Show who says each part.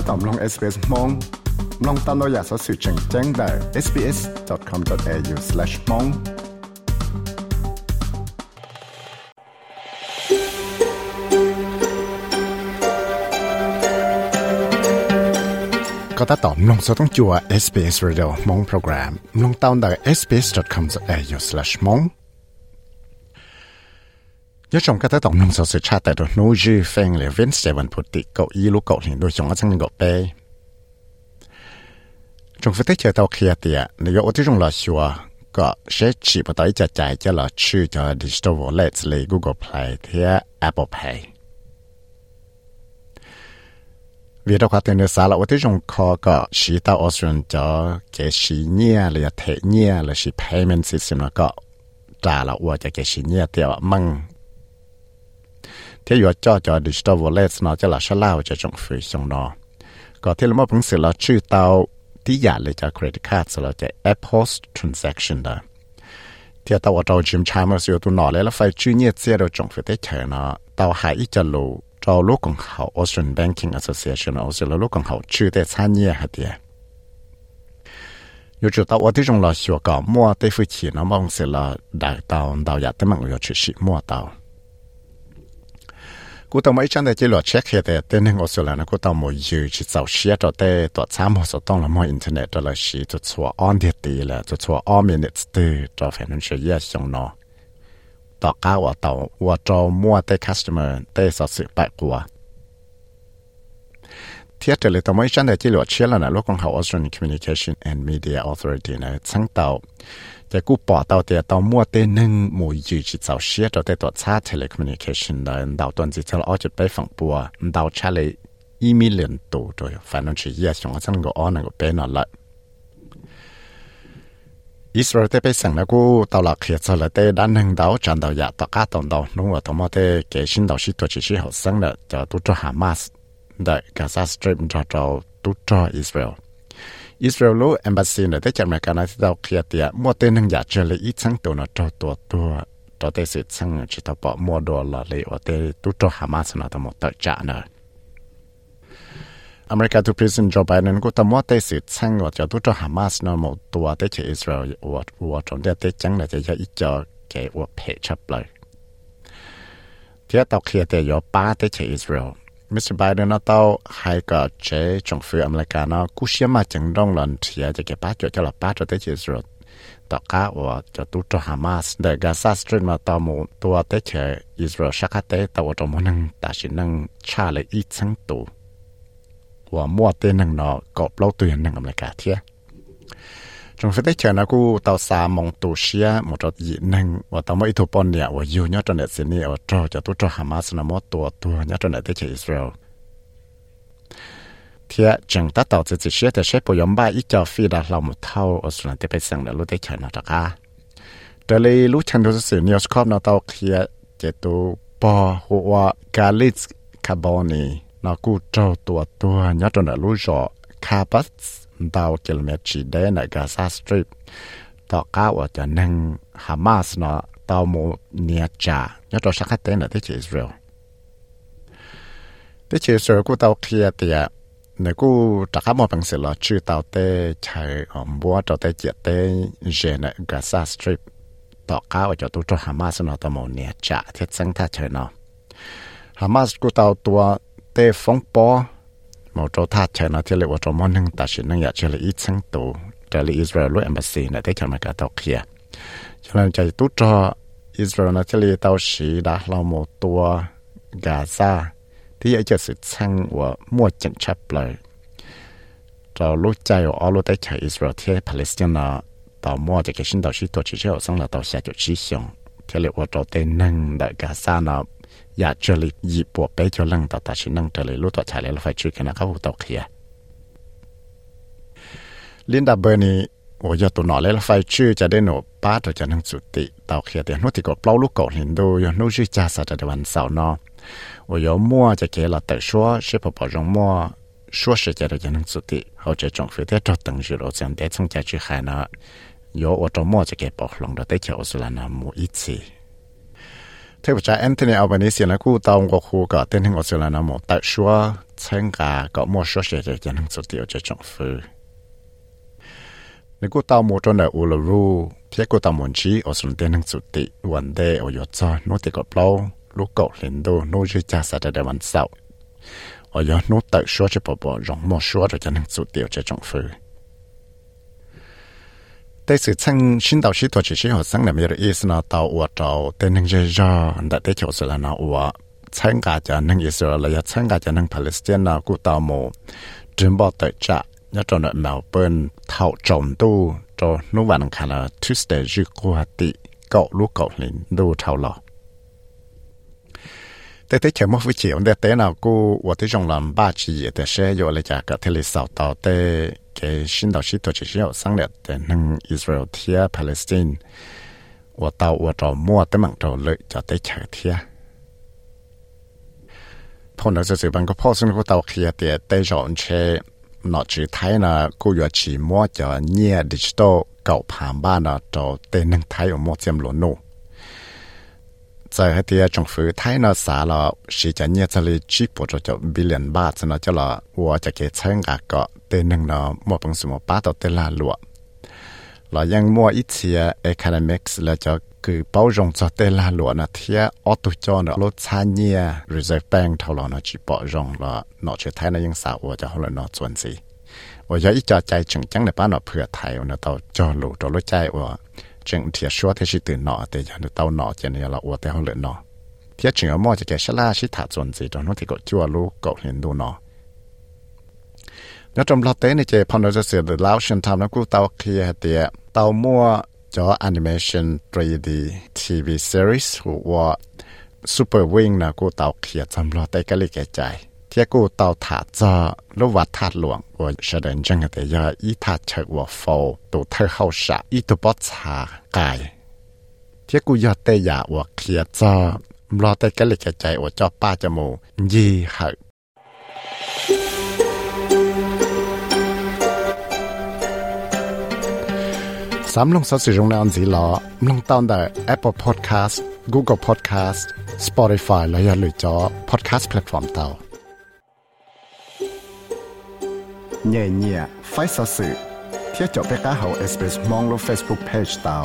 Speaker 1: ถ้าตอมลง SBS มองลองตามเราอยากสอสื่อแจ้งแจ้งได้ sbs.com.au/mong ก็ถ้าตอมลงสต้องจัว SBS Radio มองโปรแกรมลงตามได้ sbs.com.au/mong ยชมก็ต้องนำสื่อชาติแต่ดนูจื้อแฟงเหลือเว้นเสวันพุติเกาอีลูกเกาหลินโดยชงก็จังหนึ่งกเปจงฟิตเจอเตาเคลียเตียนายกที่จงหลอชัวก็เชชีปต่อยจะจ่ายจะหลอชื่อจะดิจิตอลวอลเล็ตเลย Google Play เทีย Apple Pay วิธีการเตือนสารวัตรจงคอก็ชีตาออสเตรเลียจะเกชีเนียหรือเทเนียหรือชี payment system แล้วก็จ่าละว่าจะเกชีเนียเตียวมั่ง thế giờ cho cho digital wallet nó cho là sao lao cho trong phía trong nó có thể là một bằng sự là chữ tao tí giả lại cho credit card là cho post transaction đó thì tao ở trong Jim Chalmers yêu tu nó lại là phải chữ nhiệt xe đâu trong phía thế chờ nó tao hãy ít cho lù cho lúc còn hậu Australian Banking Association Australia lúc còn hậu chữ để参与hạt địa 有知道我这种了学搞摸对付起，那么是了大到到呀，他们要去洗摸到。 cú tàu mấy chân để chỉ lo check hết để tên hàng Australia là cú tàu mỗi giờ chỉ sau xe cho để tọa sám hoặc sau là mỗi internet đó là chỉ cho chua on địa tỷ là cho chua on minutes từ cho financial year xong nó. Tọa cao và tàu và cho mua tới customer tới sau sự bại của. Thiết trở lại tàu mấy chân để chỉ lo check là lúc còn học Australian Communication and Media Authority này, sáng tạo. แต่กูปอเตาเตียตอมั่วเตนึงหมู่ยืจิตเสาเชียเตาเตตัวชาเทเลคอมมิวนิเคชันเดินดาวตัวจิตเสาอ้อจุดไปฝั่งปัวดาวชาเลยอีมิเลนตัวตัวฝันนั่นชีเยสงสันก็อ้อนั่นก็เป็นนั่นละอิสราเอลเตไปสั่งนะกูตลาดเขียดเสลเตด้านหนึ่งดาวจันดาวอยากตะก้าตอนดาวนุ่งว่าตัวมอเตเกชินดาวชิตัวชิชิหัวสังเนี่ยจะตุจฮามาสได้กาซาสตรีมจะจะตุจฮาอิสราเอล Israel lo embassy ne te chama kana ti dau khia tia. Mo te nang ya chele i chang to na to to to to te se chang chi ta pa mo do la le tu hamas na ta mo ta cha na. America to President Joe Biden ko ta mo te se chang o cha tu hamas na mo to te che Israel o o chon te te chang là te ya i cha ke o pe chap lai. Tia tau khia te yo Israel. Mr. Biden nó tao hai cái chế trong phía America nó, cú xia mà chẳng đông lần thì chỉ cái bát cho cho là bát cho tới chỉ rồi tao cá và cho tu cho Hamas, để Gaza Strip mà tao muốn tua tới chế Israel sắc tế tao trong muốn năng ta chỉ năng trả lại ít sáng tù và mua tên năng nó cọp lâu tiền năng America thế? trong sẽ thấy chờ nó cũng tàu xa mong tổ xia một trò dị năng và tàu mỗi thủ bọn nè và yêu nhớ trong này xin nè và trò cho tôi cho Hamas nó một tổ tổ nhớ trong này tới chờ Israel thì chẳng ta tàu chỉ chỉ xia thì sẽ bồi dưỡng ba ít cho phi đã lòng một thâu ở sân tiếp sang để lúc tới chờ nó chắc à trở lại lúc chân tôi sẽ nhớ scope nó tàu kia chế tu bò hoa galits carboni nó cũng trâu tổ tổ nhớ trong này lúc rõ carbons tàu km chỉ đến ở Gaza Strip. Tàu cao ở cho nâng Hamas nó tàu mù nia trả nhớ cho sắc khách tên ở tới Israel. Tới Israel của tàu kia thì à, nếu cô trả khá một bằng sự là chư tàu tê chạy ở ờ, búa tàu tê chia tê trên ở Gaza Strip. Tàu cao ở cho tôi cho Hamas nó tàu mù nia trả thiết sáng tha chơi nó. Hamas của tàu tua tê phóng bó một chỗ thắt chạy nó thì lại một chỗ món nâng ta chỉ nâng nhặt chỉ là ít sáng tù. Trở lại Israel lúc embassy này, thấy chẳng mà cả tàu kia. Cho nên chạy tốt cho Israel nó chỉ là tàu sĩ đã là một tua Gaza thì ấy cho sự sang của mua chân chấp lời. Cho lúc chạy ở lúc tới chạy Israel, thì Palestine nó tàu mua cho cái sinh tàu sĩ tổ chức cho xong là tàu xe cho chỉ xong thì lại một chỗ tên nâng đại Gaza nó อย่าเจริญยีปวไปเจริญต่อตัดชินังเจริญรู้ต่อชายแล้วไฟชื่อแค่นั้นเขาตกเขียลินดาเบอร์นี่โอ้ยตัวหนอแล้วไฟชื่อจะได้หนูป้าตัวจะนั่งจุติตอกเขียเตียนหัวติกดเปล่าลูกกดเห็นดูยนู้ชื่อจ้าสัตว์วันเสาร์นอโอ้ยมั่วจะเกลาแต่ชัวเชฟปอจงมั่วชัวเสียจะได้นั่งจุติเขาจะจงฟิวเตจดตังจิโรจันเดชงจะชื่อใครนะโยอวตมั่วจะเกปอกลงเราได้เขียวสุลานามูอิซี เทพเจ้าแอนโทนีอัลบานิเซียนะกูตองก็คูก็เต้นให้งอสุลานะหมดแต่ชัวเชิงกาก็มัวชัวเสียใจยันสุดเดียวจะจงฟื้นนี่กูตองมัวจนเดอูลรูเพียกูตองมันชีอสุนเต้นให้สุดติวันเดออยจอนนู้ติก็เปล่าลูกเกาหลินดูนู้ชื่อจ้าสัตว์เดวันเสาร์อยนู้แต่ชัวจะปอบรองมัวชัวจะยันสุดเดียวจะจงฟื้น มตู้จนุวันคาราทุสเตจิกูฮัติเกาลูกเกาลินดูเท่าหลอแต่ที่เขียนมาฟิจิวันเดเต้นากูว่าที่จงลำบ้าจีแต่เชยอยู่เลยจากกับเทเลสาวต่อเต้เกชินดอกชิตัวจีเชียวสังเล็ดแต่นังอิสราเอลเทียปาเลสไตน์ว่าเต าว่าจอมัวแต่มังจอเลยจะได้เฉยเทียพอนจะสืบันก็พ่อซึ่งก็ตาเคลียเตียได้จอนเชนอจีไทยนะกูอยากชีมัวจะเนี่ยดิจิตอลเก่าผ่านบ้านนะจะเต้นงไทยอมัวเจียมหลวนู在迄啲政府睇呢啥了，是就呢这里只 เตนึงเนาะมัวปังสมอป้าต่อเตลาลัวเรายังมัวอิเชียเอคาเดมิกส์แล้วจะคือเป้าจงจะเตลาลัวนะเทียออตุจอนะรถชาเนียรือซฟแบงเท่าเรานะจีปอจงละเนาะเชื่อไทยนยังสาวจะเขาเลนาะส่วนสิว่าจะอีจอใจจึงจังในป้าเนาะเผื่อไทยเนาะเต่าจอลูตัวรถใจว่าจึงเทียชัวเทชิตื่นเนาะแต่ยังเต่าเนาะจะเนี่ยเราอวแต่เขาเลยเนาะเทียจึงเอาหม้อจะแกชะลาชิถาส่วนสีตอนนั้นที่ก็จั่วลูกก็เห็นดูเนาะ ล้วจำเราเต้ในเจพอนเราจะเสียดือดแล้วฉันทำแล้วกูเตาเคลียเตียเตามั่วจอ animation 3D TV series หัว super wing นะกูเตาเคลียจำเราเต้ก็เลยแก่ใจเที่กูเตาถาจอลูวัดถาหลวงว่าแสดงจังแต่ยาอีถาเชิกว่าโฟตัวเธอเข้าสะอีตัวบอชากายเที่กูยอดเตยาว่าเคลียจอรอแต่ก็เลยแก่ใจว่าจอป้าจมูยีหัก สามลงสัสิรงนอันสีลอมลงตอนแต่ Apple Podcast Google Podcast Spotify และอย่าลืมจอ Podcast Platform เตาเนี่ยเนี่ยไฟสัสิเที่ยวจบไปก้าเฮา SBS มองลง Facebook Page เตา